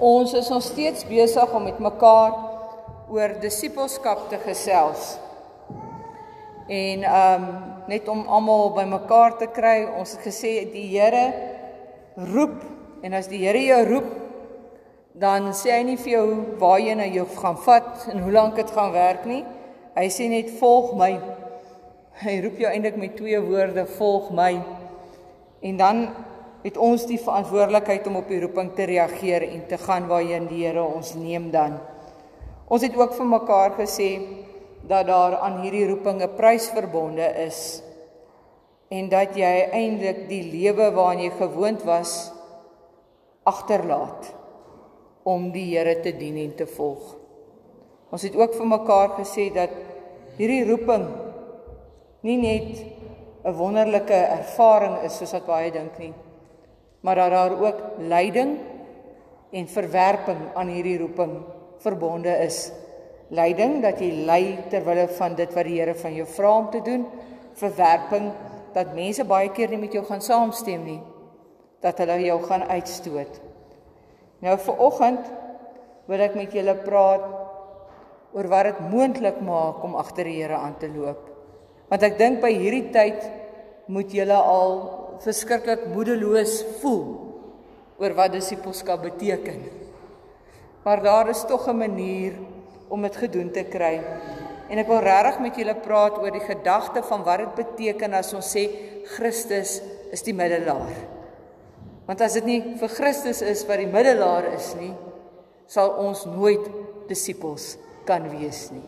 Ons is nog steeds besig om met mekaar oor disippelskap te gesels. En ehm um, net om almal bymekaar te kry, ons het gesê die Here roep en as die Here jou roep, dan sê hy nie vir jou waarheen hy jou gaan vat en hoe lank dit gaan werk nie. Hy sê net volg my. Hy roep jou eintlik met twee woorde, volg my. En dan het ons die verantwoordelikheid om op die roeping te reageer en te gaan waarheen die Here ons neem dan. Ons het ook vir mekaar gesê dat daar aan hierdie roeping 'n prys verbonde is en dat jy eintlik die lewe waaraan jy gewoond was agterlaat om die Here te dien en te volg. Ons het ook vir mekaar gesê dat hierdie roeping nie net 'n wonderlike ervaring is soos wat baie dink nie, maar dat daar ook lyding en verwerping aan hierdie roeping verbonde is. Lyding dat jy ly ter wille van dit wat die Here van jou vra om te doen, verwerping dat mense baie keer nie met jou gaan saamstem nie, dat hulle jou gaan uitstoot. Nou vir oggend wil ek met julle praat oor wat dit moontlik maak om agter die Here aan te loop. Want ek dink by hierdie tyd moet julle al verskriklik moedeloos voel oor wat disippelskap beteken. Maar daar is tog 'n manier om dit gedoen te kry. En ek wil regtig met julle praat oor die gedagte van wat dit beteken as ons sê Christus is die middelaar. Want as dit nie vir Christus is wat die middelaar is nie, sal ons nooit disippels kan wees nie.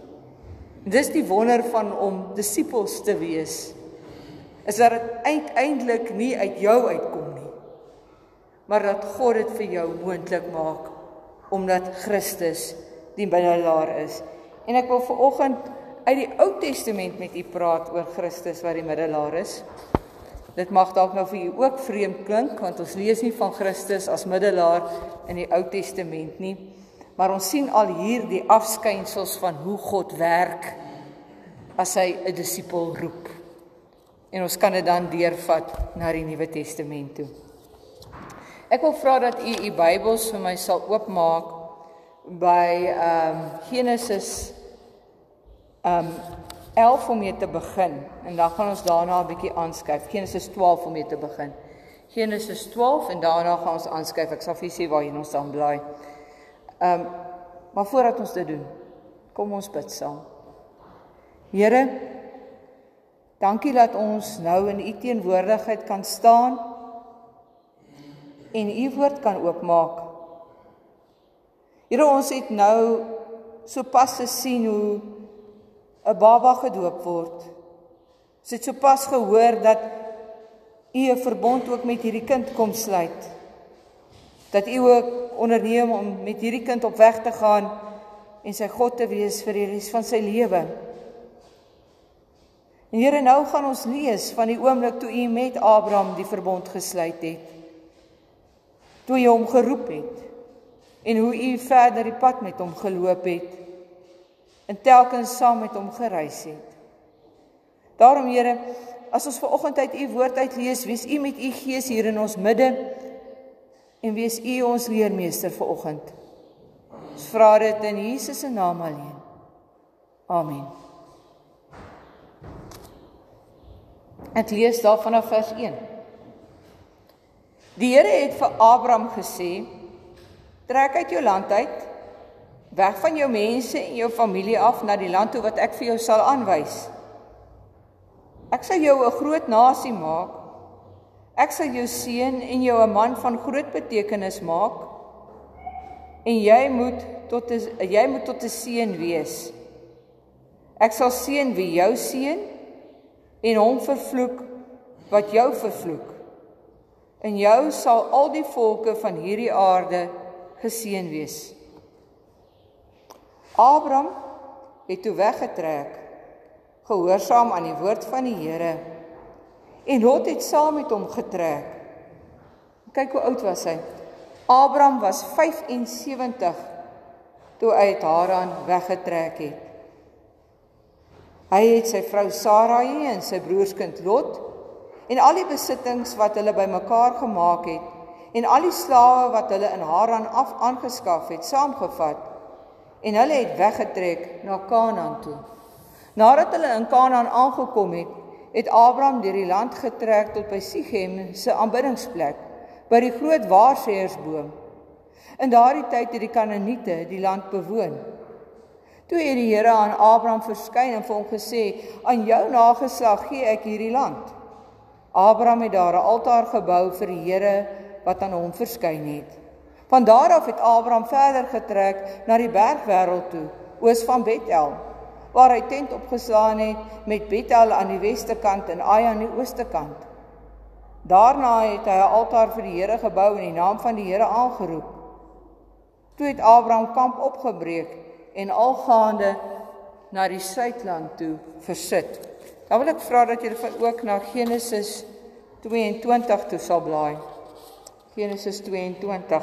Dis die wonder van om disippels te wees is dat dit uiteindelik nie uit jou uitkom nie maar dat God dit vir jou moontlik maak omdat Christus die middelaar is. En ek wil ver oggend uit die Ou Testament met u praat oor Christus wat die middelaar is. Dit mag dalk nou vir u ook vreemd klink want ons lees nie van Christus as middelaar in die Ou Testament nie. Maar ons sien al hier die afskynsels van hoe God werk as hy 'n disipel roep en ons kan dit dan deurvat na die Nuwe Testament toe. Ek wil vra dat u u Bybels vir my sal oopmaak by ehm um, Genesis ehm um, 11 om mee te begin en dan gaan ons daarna 'n bietjie aanskuif. Genesis 12 om mee te begin. Genesis 12 en daarna gaan ons aanskuif. Ek sal vir sê waar jy ons dan bly. Ehm um, maar voordat ons dit doen, kom ons bid saam. Here, Dankie dat ons nou in u teenwoordigheid kan staan en u woord kan oopmaak. Here ons het nou sopas gesien hoe 'n baba gedoop word. Ons het sopas gehoor dat u 'n verbond ook met hierdie kind kom sluit. Dat u ook onderneem om met hierdie kind op weg te gaan en sy God te wees vir die res van sy lewe. En Here, nou gaan ons lees van die oomblik toe U met Abraham die verbond gesluit het. Toe jy hom geroep het en hoe U verder die pad met hom geloop het en telkens saam met hom gereis het. Daarom Here, as ons ver oggend uit U woord uit lees, wees U met U Gees hier in ons midde en wees U ons leermeester vir oggend. Ons vra dit in Jesus se naam alleen. Amen. Ek lees daar vanaf vers 1. Die Here het vir Abraham gesê: "Trek uit jou land uit, weg van jou mense en jou familie af na die land toe wat ek vir jou sal aanwys. Ek sal jou 'n groot nasie maak. Ek sal jou seën en jou 'n man van groot betekenis maak. En jy moet tot 'n jy moet tot 'n seën wees. Ek sal seën wie jou seën en hom vervloek wat jou vervloek. In jou sal al die volke van hierdie aarde geseën wees. Abraham het toe weggetrek gehoorsaam aan die woord van die Here en Lot het saam met hom getrek. Kyk hoe oud was hy. Abraham was 75 toe hy uit Haran weggetrek het. Hy het sy vrou Sarai en sy broerskind Lot en al die besittings wat hulle bymekaar gemaak het, en al die slawe wat hulle in Haran af aangeskaf het, saamgevat en hulle het weggetrek na Kanaan toe. Nadat hulle in Kanaan aangekom het, het Abraham deur die land getrek tot by Sichem se aanbiddingsplek, by die groot waarsêersboom. In daardie tyd het die Kanaaniete die land bewoon. Toe het die Here aan Abraham verskyn en vir hom gesê: "Aan jou nageslag gee ek hierdie land." Abraham het daar 'n altaar gebou vir die Here wat aan hom verskyn het. Van daar af het Abraham verder getrek na die bergwêreld toe, oos van Bethel, waar hy tent opgeslaan het met Bethel aan die weste kant en Ai aan die ooste kant. Daarna het hy 'n altaar vir die Here gebou en die naam van die Here aangeroep. Toe het Abraham kamp opgebreek en algaande na die suidland toe versit. Dan wil ek vra dat julle ook na Genesis 22 toe sal blaai. Genesis 22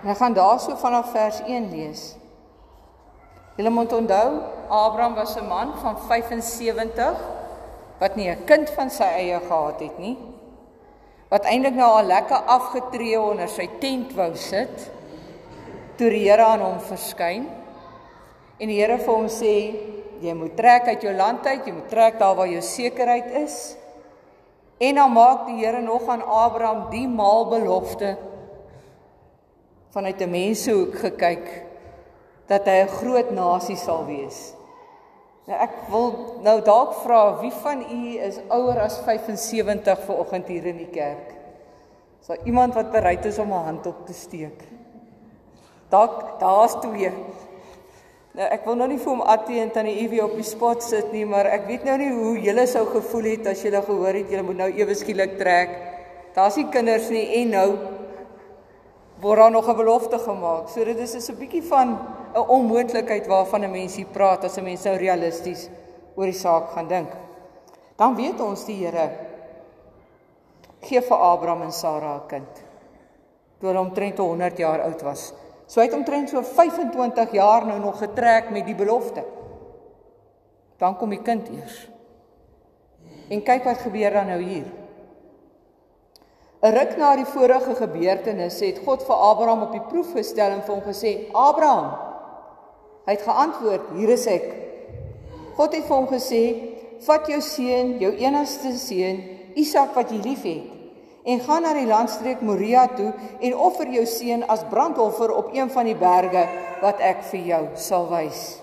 Ek gaan daarso vanaf vers 1 lees. Julle moet onthou, Abraham was 'n man van 75 wat nie 'n kind van sy eie gehad het nie. Wat eintlik nou al lekker afgetree onder sy tent wou sit toe die Here aan hom verskyn. En die Here vir hom sê, jy moet trek uit jou land uit, jy moet trek daar waar jou sekerheid is. En dan maak die Here nog aan Abraham die maal belofte vanuit 'n mensehoek gekyk dat hy 'n groot nasie sal wees. Nou ek wil nou dalk vra wie van u is ouer as 75 ver oggend hier in die kerk? Is daar iemand wat bereid is om 'n hand op te steek? Dalk daar's twee. Nou ek wil nou nie vir hom Attie en tannie Evie op die spot sit nie, maar ek weet nou nie hoe julle sou gevoel het as julle gehoor het julle moet nou ewe skielik trek. Daar's nie kinders nie en nou word daar nog 'n belofte gemaak. So dit is 'n bietjie van 'n onmoontlikheid waarvan 'n mens hier praat as 'n mens nou realisties oor die saak gaan dink. Dan weet ons die Here gee vir Abraham en Sara 'n kind. Toe hulle omtrent 100 jaar oud was. So hy het omtrent so 25 jaar nou nog getrek met die belofte. Dan kom die kind eers. En kyk wat gebeur dan nou hier. 'n Ruk na die vorige gebeurtenis het God vir Abraham op die proef gestel en vir hom gesê: "Abraham." Hy het geantwoord: "Hier is ek." God het vir hom gesê: "Vat jou seun, jou enigste seun, Isak wat jy liefhet, en gaan na die landstreek Moria toe en offer jou seun as brandoffer op een van die berge wat ek vir jou sal wys."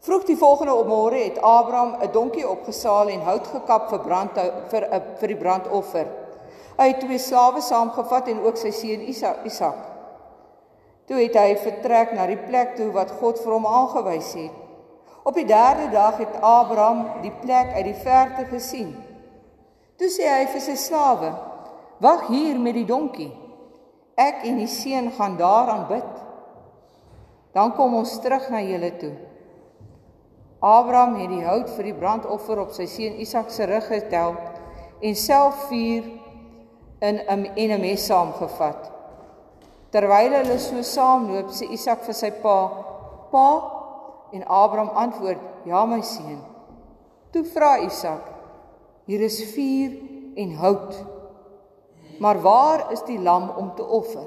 Vroeg die volgende môre het Abraham 'n donkie opgesaal en hout gekap vir brand vir vir die brandoffer. Het twee slawe saamgevat en ook sy seun Isak. Toe het hy vertrek na die plek toe wat God vir hom aangewys het. Op die derde dag het Abraham die plek uit die verte gesien. Toe sê hy vir sy slawe: "Wag hier met die donkie. Ek en die seun gaan daar aanbid. Dan kom ons terug na julle toe." Abraham het die hout vir die brandoffer op sy seun Isak se rug getel en self vuur in 'n en 'n mes saamgevat. Terwyl hulle so saamloop, sê Isak vir sy pa: "Pa?" En Abraham antwoord: "Ja, my seun." Toe vra Isak: "Hier is vuur en hout. Maar waar is die lam om te offer?"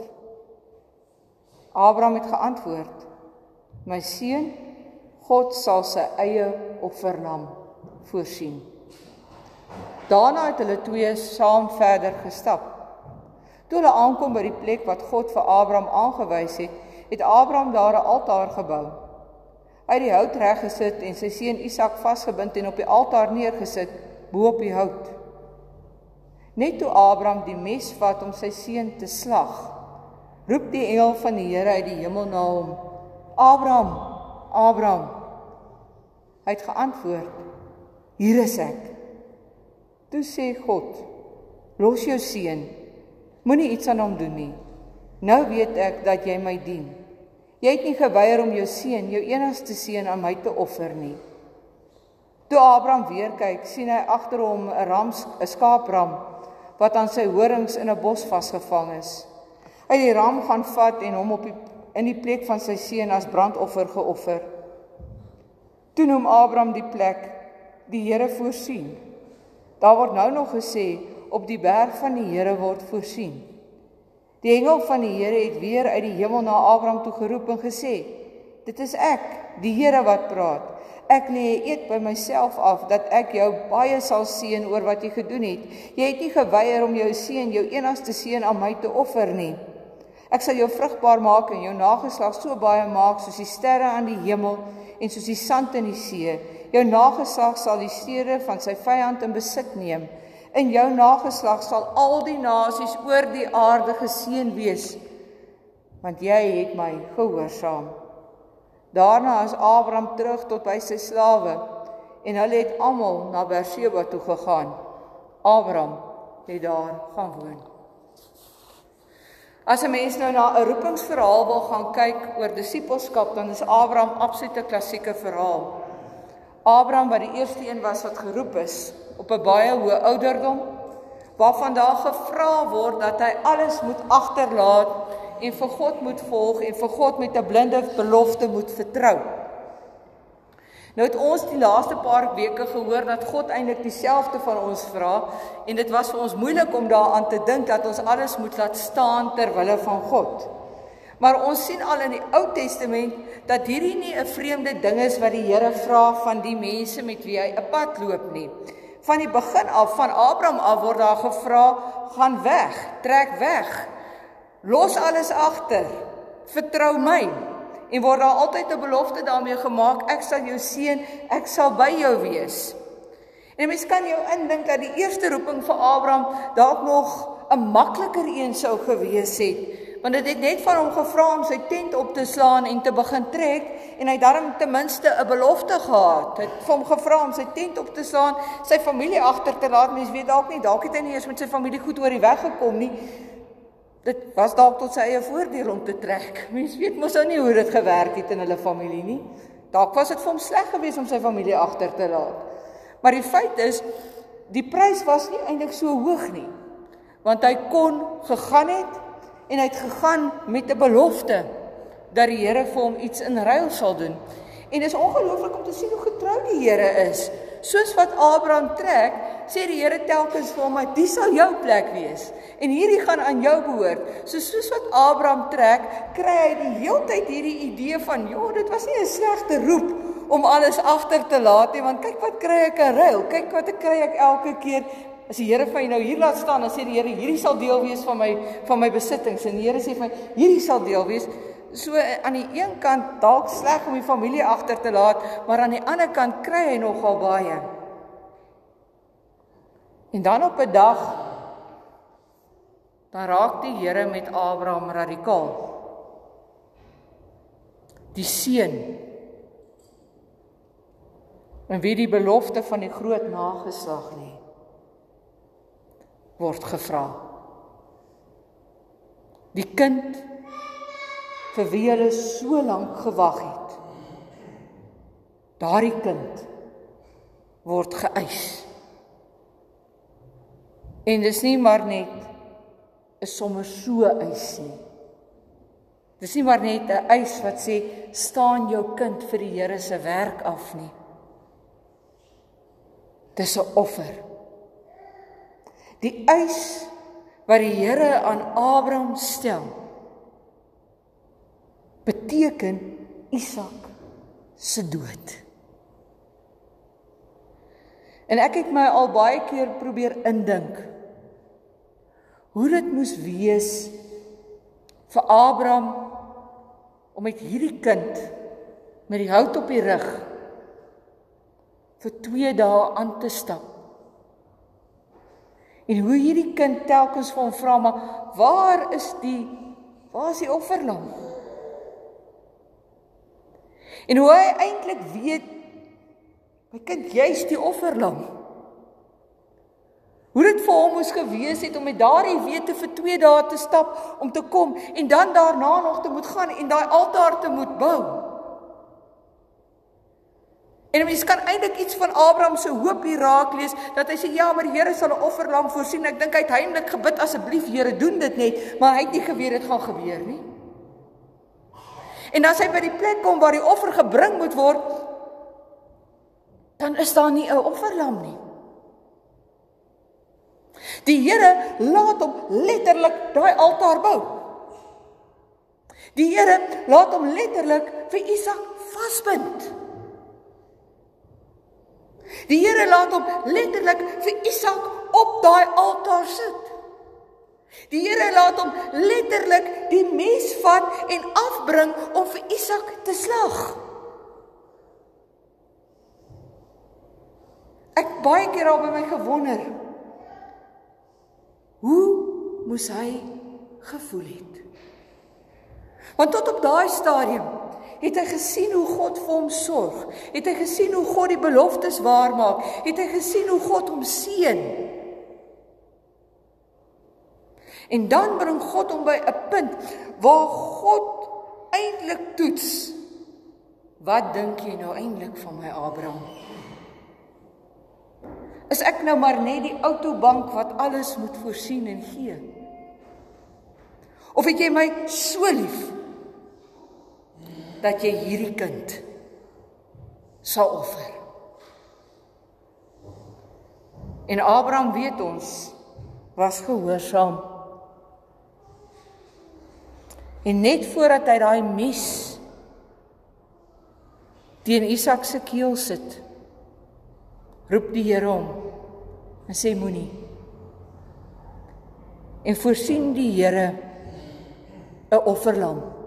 Abraham het geantwoord: "My seun, God sal sy eie offerlam voorsien." Daarna het hulle twee saam verder gestap. Toe hulle aankom by die plek wat God vir Abraham aangewys het, het Abraham daar 'n altaar gebou. Hy het die hout reggesit en sy seun Isak vasgebind en op die altaar neergesit bo op die hout. Net toe Abraham die mes vat om sy seun te slag, roep die engel van die Here uit die hemel na hom: "Abraham, Abraham." Hy het geantwoord: "Hier is ek." Toe sê God: "Los jou seun. Moenie iets aan hom doen nie. Nou weet ek dat jy my dien. Jy het nie geweier om jou seun, jou enigste seun aan my te offer nie." Toe Abraham weer kyk, sien hy agter hom 'n ram, 'n skaapram wat aan sy horings in 'n bos vasgevang is. Hy die ram gaan vat en hom op die in die plek van sy seun as brandoffer geoffer. Toe noem Abraham die plek die Here voorsien. Daar word nou nog gesê op die berg van die Here word voorsien. Die engel van die Here het weer uit die hemel na Abraham toe geroep en gesê: "Dit is ek, die Here wat praat. Ek lê eet by myself af dat ek jou baie sal seën oor wat jy gedoen het. Jy het nie geweier om jou seun, jou enigste seun aan my te offer nie. Ek sal jou vrugbaar maak en jou nageslag so baie maak soos die sterre aan die hemel en soos die sand in die see. Jou nageslag sal die stede van sy vyand in besit neem. In jou nageslag sal al die nasies oor die aarde geseën wees, want jy het my gehoorsaam. Daarna is Abraham terug tot by sy slawe en hulle het almal na Berseba toe gegaan. Abraham het daar gaan woon. As 'n mens nou na 'n roepingsverhaal wil gaan kyk oor disippelskap, dan is Abraham absoluut 'n klassieke verhaal. Abraham wat die eerste een was wat geroep is op 'n baie hoë ouderdom, waarvan daar gevra word dat hy alles moet agterlaat en vir God moet volg en vir God met 'n blinde belofte moet vertrou. Nou het ons die laaste paar weke gehoor dat God eintlik dieselfde van ons vra en dit was vir ons moeilik om daaraan te dink dat ons alles moet laat staan ter wille van God. Maar ons sien al in die Ou Testament dat hierdie nie 'n vreemde ding is wat die Here vra van die mense met wie hy 'n pad loop nie. Van die begin af van Abraham af word daar gevra, gaan weg, trek weg. Los alles agter. Vertrou my en word daar altyd 'n belofte daarmee gemaak ek sal jou seën ek sal by jou wees en mens kan jou indink dat die eerste roeping vir Abraham dalk nog 'n makliker een sou gewees het want dit het net van hom gevra om sy tent op te slaan en te begin trek en hy daarom ten minste 'n belofte gehad het vir hom gevra om sy tent op te slaan sy familie agter te laat mens weet dalk nie dalk het hy nie eens met sy familie goed oor die weg gekom nie dit was dalk tot sy eie voordeel om te trek. Mens weet mos ou nie hoe dit gewerk het in hulle familie nie. Dalk was dit vir hom sleg geweest om sy familie agter te laat. Maar die feit is die prys was nie eintlik so hoog nie. Want hy kon gegaan het en hy het gegaan met 'n belofte dat die Here vir hom iets in ruil sal doen. En dit is ongelooflik om te sien hoe getrou die Here is. Soos wat Abraham trek, sê die Here telkens vir hom, "Dit sal jou plek wees en hierdie gaan aan jou behoort." So soos wat Abraham trek, kry hy die heeltyd hierdie idee van, "Ja, dit was nie 'n slegte roep om alles agter te laat nie, want kyk wat kry ek 'n ruil. Kyk wat ek kry ek elke keer As die Here vir jou nou hier laat staan en sê die Here hierdie sal deel wees van my van my besittings en die Here sê vir my hierdie sal deel wees so aan die een kant dalk sleg om die familie agter te laat, maar aan die ander kant kry hy nogal baie. En dan op 'n dag dan raak die Here met Abraham radikaal. Die seun en wie die belofte van die groot nageslag lê word gevra. Die kind vir wie hulle so lank gewag het. Daardie kind word geëis. En dis nie maar net 'n sommer so eis nie. Dis nie maar net 'n eis wat sê staan jou kind vir die Here se werk af nie. Dis 'n offer. Die eis wat die Here aan Abraham stel beteken Isak se dood. En ek het my al baie keer probeer indink hoe dit moes wees vir Abraham om met hierdie kind met die hout op die rug vir 2 dae aan te stap. En hoe hierdie kind telkens vir hom vra maar waar is die waar is die offerlam? En hoe hy eintlik weet my kind jy's die offerlam. Hoe dit vir hom moes gewees het om met daardie wete vir 2 dae te stap om te kom en dan daarna nog te moet gaan en daai altaar te moet bou. En mens kan eintlik iets van Abraham se hoop hier raak lees dat hy sê ja, maar die Here sal 'n offerlam voorsien. Ek dink hy het heimlik gebid asseblief Here, doen dit net, maar hy het nie geweet dit gaan gebeur nie. En as hy by die plek kom waar die offer gebring moet word, dan is daar nie 'n offerlam nie. Die Here laat hom letterlik daai altaar bou. Die Here laat hom letterlik vir Isak vasbind. Die Here laat hom letterlik vir Isak op daai altaar sit. Die Here laat hom letterlik die mes vat en afbring om vir Isak te slag. Ek baie keer al by my gewonder. Hoe moes hy gevoel het? Want tot op daai stadium het hy gesien hoe God vir hom sorg. Het hy gesien hoe God die beloftes waarmaak? Het hy gesien hoe God hom seën? En dan bring God hom by 'n punt waar God eintlik toets. Wat dink jy nou eintlik van my Abraham? Is ek nou maar net die autobank wat alles moet voorsien en gee? Of het jy my so lief dat jy hierdie kind sal offer? En Abraham weet ons was gehoorsaam. En net voordat hy daai mes teen Isak se keel sit, roep die Here hom en sê moenie. En voorsien die Here 'n offerlam.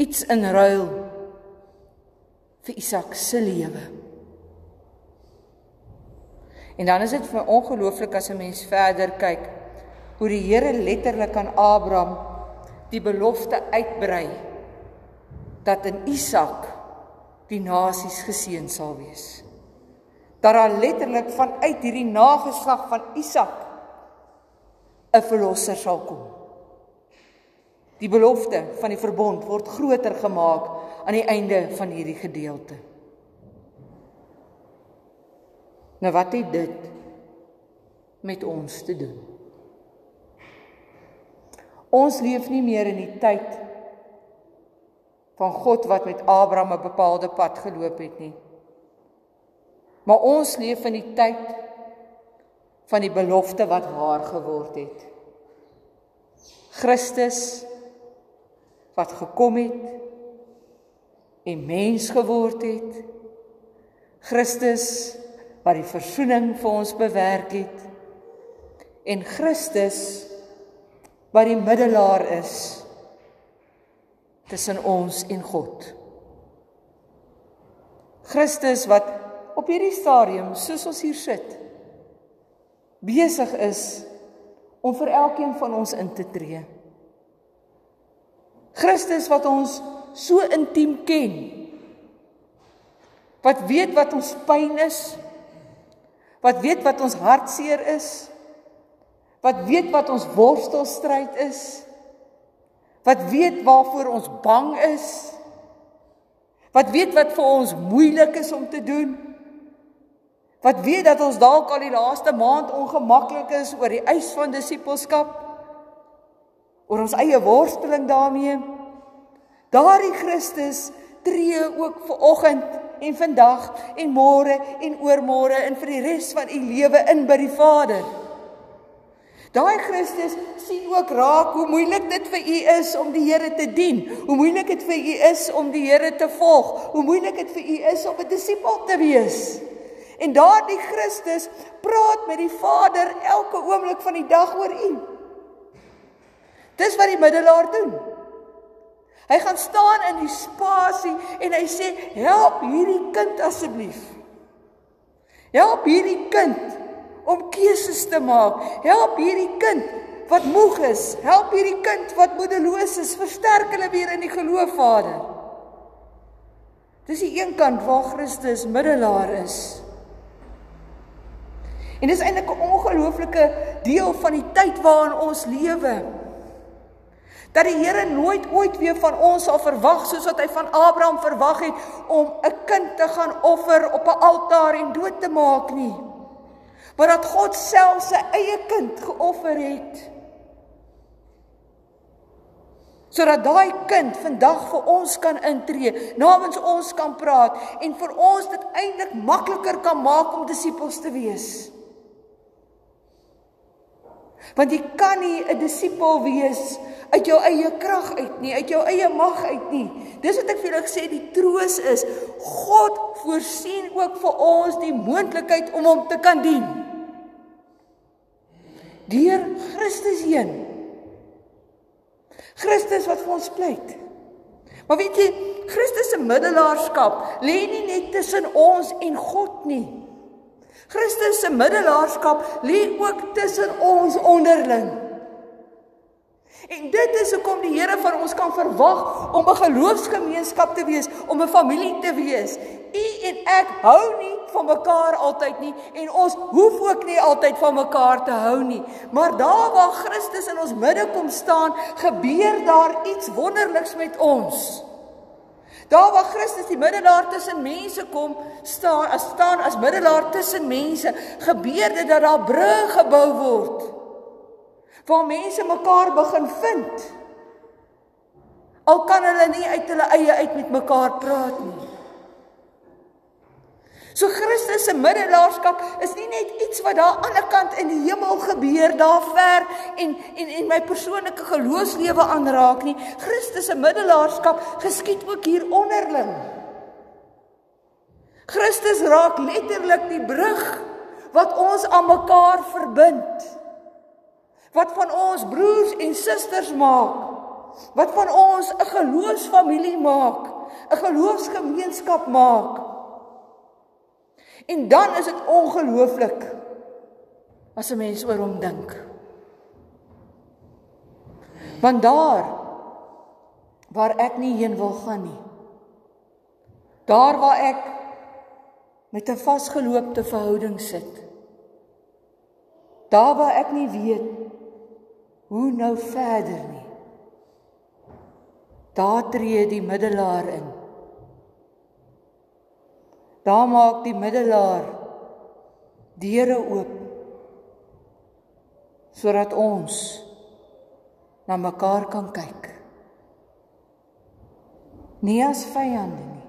Iets in ruil vir Isak se lewe. En dan is dit vir ongelooflik as 'n mens verder kyk hoe die Here letterlik aan Abraham die belofte uitbrei dat in Isak die nasies geseën sal wees. Dat daar letterlik vanuit hierdie nageslag van Isak 'n verlosser sal kom. Die belofte van die verbond word groter gemaak aan die einde van hierdie gedeelte. Nou wat het dit met ons te doen? Ons leef nie meer in die tyd van God wat met Abraham 'n bepaalde pad geloop het nie. Maar ons leef in die tyd van die belofte wat waar geword het. Christus wat gekom het en mens geword het. Christus wat die verzoening vir ons bewerk het. En Christus wat die middelaar is tussen ons en God. Christus wat op hierdie stadium soos ons hier sit besig is om vir elkeen van ons in te tree. Christus wat ons so intiem ken. Wat weet wat ons pyn is. Wat weet wat ons hartseer is. Wat weet wat ons worstelstryd is wat weet waarvoor ons bang is. Wat weet wat vir ons moeilik is om te doen. Wat weet dat ons dalk al die laaste maand ongemaklik is oor die eis van disippelskap. Oor ons eie worsteling daarmee. Daardie Christus tree ook ver oggend en vandag en môre en oormôre en vir die res van u lewe in by die Vader. Daai Christus sien ook raak hoe moeilik dit vir u is om die Here te dien. Hoe moeilik dit vir u is om die Here te volg. Hoe moeilik dit vir u is om 'n disipel te wees. En daardie Christus praat met die Vader elke oomblik van die dag oor u. Dis wat die middelaar doen. Hy gaan staan in die spasie en hy sê: "Help hierdie kind asseblief. Help hierdie kind om keuses te maak. Help hierdie kind wat moeg is. Help hierdie kind wat moedeloos is. Versterk hulle weer in die geloof, Vader. Dis die een kant waar Christus middelaar is. En dis eintlik 'n ongelooflike deel van die tyd waarin ons lewe. Dat die Here nooit ooit weer van ons sal verwag soos wat hy van Abraham verwag het om 'n kind te gaan offer op 'n altaar en dood te maak nie maar dat God self sy eie kind geoffer het. sodat daai kind vandag vir ons kan intree, namens ons kan praat en vir ons dit eintlik makliker kan maak om disippels te wees. Want jy kan nie 'n disipel wees uit jou eie krag uit nie, uit jou eie mag uit nie. Dis wat ek vir julle gesê die troos is. God voorsien ook vir ons die moontlikheid om hom te kan dien. Deur Christus heen. Christus wat vir ons pleit. Maar weet jy, Christus se middelaarskap lê nie net tussen ons en God nie. Christus se middelaarskap lê ook tussen ons onderling. En dit is hoekom die Here van ons kan verwag om 'n geloofsgemeenskap te wees, om 'n familie te wees. U en ek hou nie van mekaar altyd nie en ons hoef ook nie altyd van mekaar te hou nie. Maar daar waar Christus in ons midde kom staan, gebeur daar iets wonderliks met ons. Daar waar Christus die middelaar tussen mense kom staan, as staan as middelaar tussen mense, gebeur dit dat daar brûe gebou word waar mense mekaar begin vind. Al kan hulle nie uit hulle eie uit met mekaar praat nie. So Christus se middelaarskap is nie net iets wat daar aan die ander kant in die hemel gebeur daar ver en en en my persoonlike geloofslewe aanraak nie. Christus se middelaarskap geskied ook hier onderling. Christus raak letterlik die brug wat ons aan mekaar verbind wat van ons broers en susters maak, wat van ons 'n geloofsfamilie maak, 'n geloofsgemeenskap maak. En dan is dit ongelooflik as 'n mens oor hom dink. Want daar waar ek nie heen wil gaan nie. Daar waar ek met 'n vasgeloopte verhouding sit. Daar waar ek nie weet hoe nou verder nie. Daar tree die middelaar in. Daar maak die middelaar deure oop sodat ons na mekaar kan kyk. Nie as vyande nie.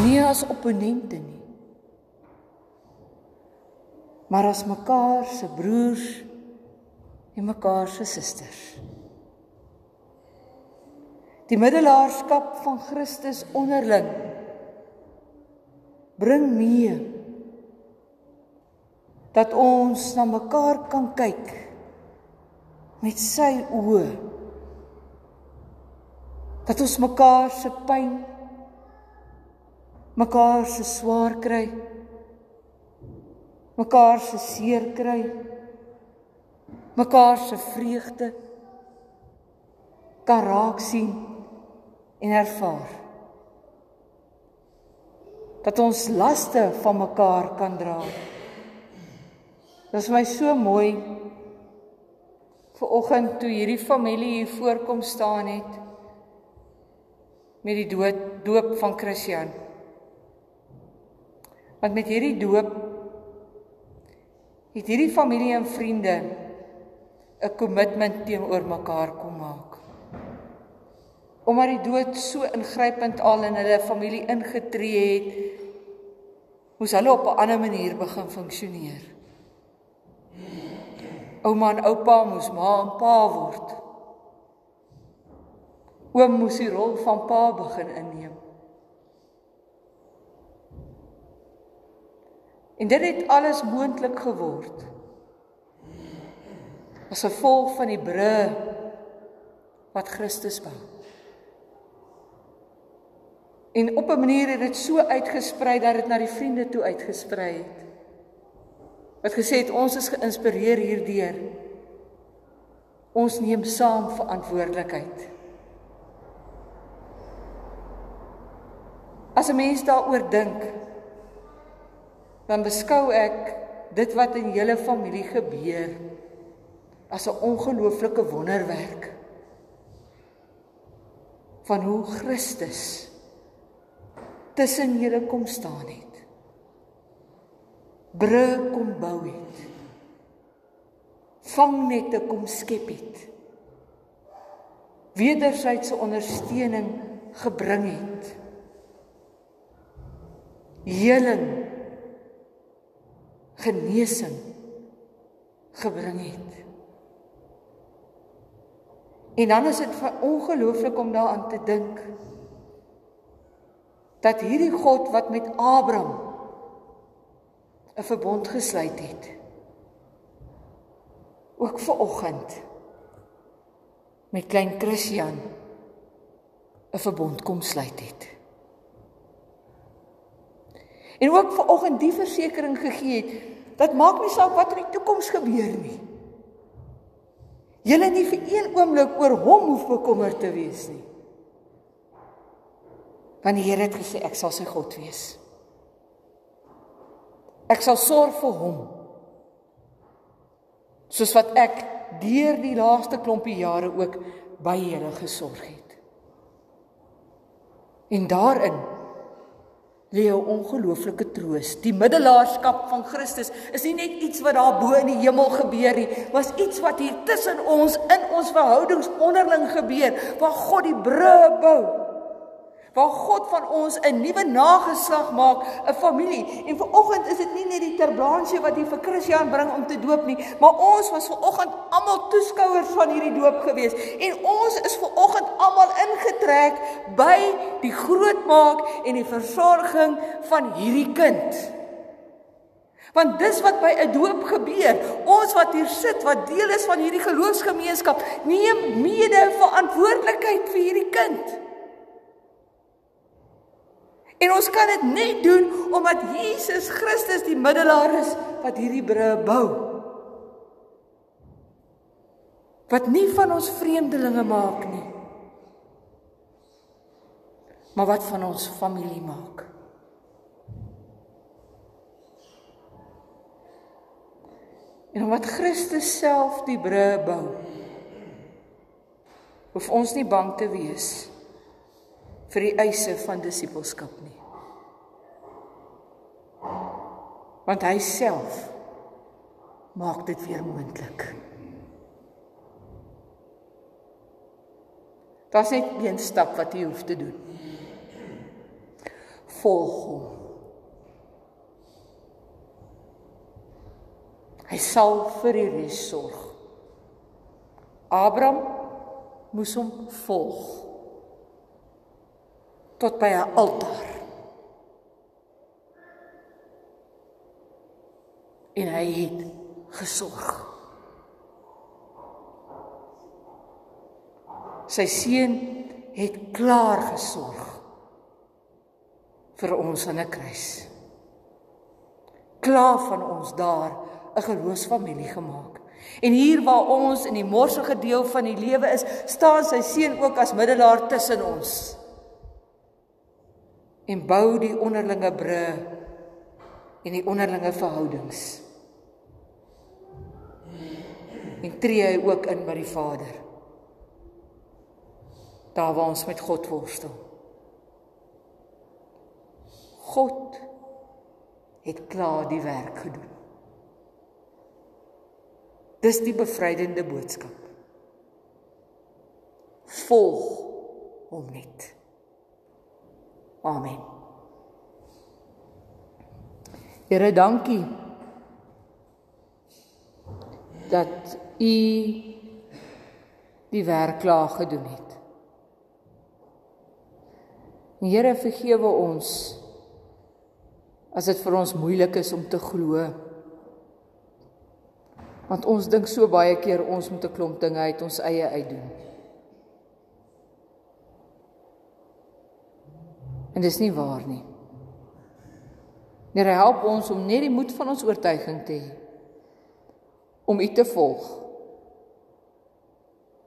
Nie as opponente nie. Maar as mekaar se broers en mekaar se susters. Die middelaarskap van Christus onderling bring mee dat ons na mekaar kan kyk met sy oë dat ons mekaar se pyn mekaar se swaar kry mekaar se seer kry mekaar se vreugde kan raak sien en ervaar. Dat ons laste van mekaar kan dra. Dit is my so mooi vir oggend toe hierdie familie hier voorkom staan het met die dood doop van Christian. Want met hierdie doop het hierdie familie en vriende 'n kommitment teenoor mekaar kom maak. Omdat die dood so ingrypend al in hulle familie ingetree het, moes hulle op 'n ander manier begin funksioneer. Ouma en oupa moes ma en pa word. Oom moes die rol van pa begin inneem. En dit het alles moontlik geword as gevolg van die brûe wat Christus bou. En op 'n manier het dit so uitgesprei dat dit na die vriende toe uitgesprei het. Wat gesê het ons is geïnspireer hierdeur. Ons neem saam verantwoordelikheid. As 'n mens daaroor dink, dan beskou ek dit wat in julle familie gebeur as 'n ongelooflike wonderwerk van hoe Christus tussen julle kom staan het. Brug kom bou het. Vang net te kom skep het. wederwysige ondersteuning gebring het. Heling genesing gebring het. En dan is dit ongelooflik om daaraan te dink dat hierdie God wat met Abraham 'n verbond gesluit het ook vir oggend met klein Christian 'n verbond kom sluit het. En ook vir oggend die versekering gegee het dat maak nie saak wat in die toekoms gebeur nie. Julle nie vir een oomblik oor hom hoef bekommerd te wees nie. Want die Here het gesê ek sal sy God wees. Ek sal sorg vir hom. Soos wat ek deur die laaste klompie jare ook by julle gesorg het. En daarin lê 'n ongelooflike troos. Die middelaarskap van Christus is nie net iets wat daar bo in die hemel gebeur nie, maar is iets wat hier tussen ons in ons verhoudings onderling gebeur, waar God die brûe bou waar God van ons 'n nuwe nageslag maak, 'n familie. En vir oggend is dit nie net die terblaansie wat hier vir Christian bring om te doop nie, maar ons was ver oggend almal toeskouers van hierdie doop gewees. En ons is ver oggend almal ingetrek by die grootmaak en die versorging van hierdie kind. Want dis wat by 'n doop gebeur. Ons wat hier sit, wat deel is van hierdie geloofsgemeenskap, neem mede verantwoordelikheid vir hierdie kind. En ons kan dit net doen omdat Jesus Christus die middelaar is wat hierdie brûe bou. Wat nie van ons vreemdelinge maak nie. Maar wat van ons familie maak. En omdat Christus self die brûe bou, hoef ons nie bang te wees nie vir die eise van disippelskap nie. Want hy self maak dit weer moontlik. Daar's net een stap wat jy hoef te doen. Volg hom. Hy sal vir die res sorg. Abraham moes hom volg tot by 'n altaar. En hy het gesorg. Sy seun het klaar gesorg vir ons aan 'n kruis. Klaar van ons daar 'n geloofsfamilie gemaak. En hier waar ons in die morsige deel van die lewe is, staan sy seun ook as middelaar tussen ons en bou die onderlinge brûe en die onderlinge verhoudings. En tree hy ook in by die Vader. Daar waar ons met God worstel. God het klaar die werk gedoen. Dis die bevrydende boodskap. Volg hom net. Amen. Here, dankie dat u die werk klaar gedoen het. Here, vergewe ons as dit vir ons moeilik is om te glo. Want ons dink so baie keer ons moet 'n klomp dinge uit ons eie uitdoen. En dis nie waar nie. Here help ons om net die moed van ons oortuiging te hê om U te volg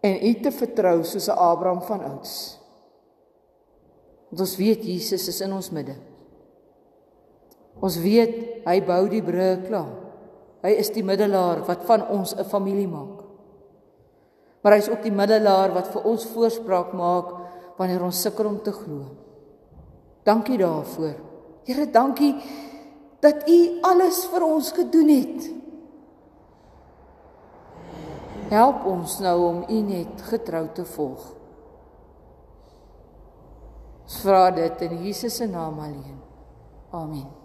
en U te vertrou soos Abraham van ouds. Want ons weet Jesus is in ons midde. Ons weet hy bou die brûe klaar. Hy is die middelaar wat van ons 'n familie maak. Maar hy is ook die middelaar wat vir ons voorspraak maak wanneer ons sukkel om te glo. Dankie daarvoor. Here, dankie dat U alles vir ons gedoen het. Help ons nou om U net getrou te volg. Ons vra dit in Jesus se naam alleen. Amen.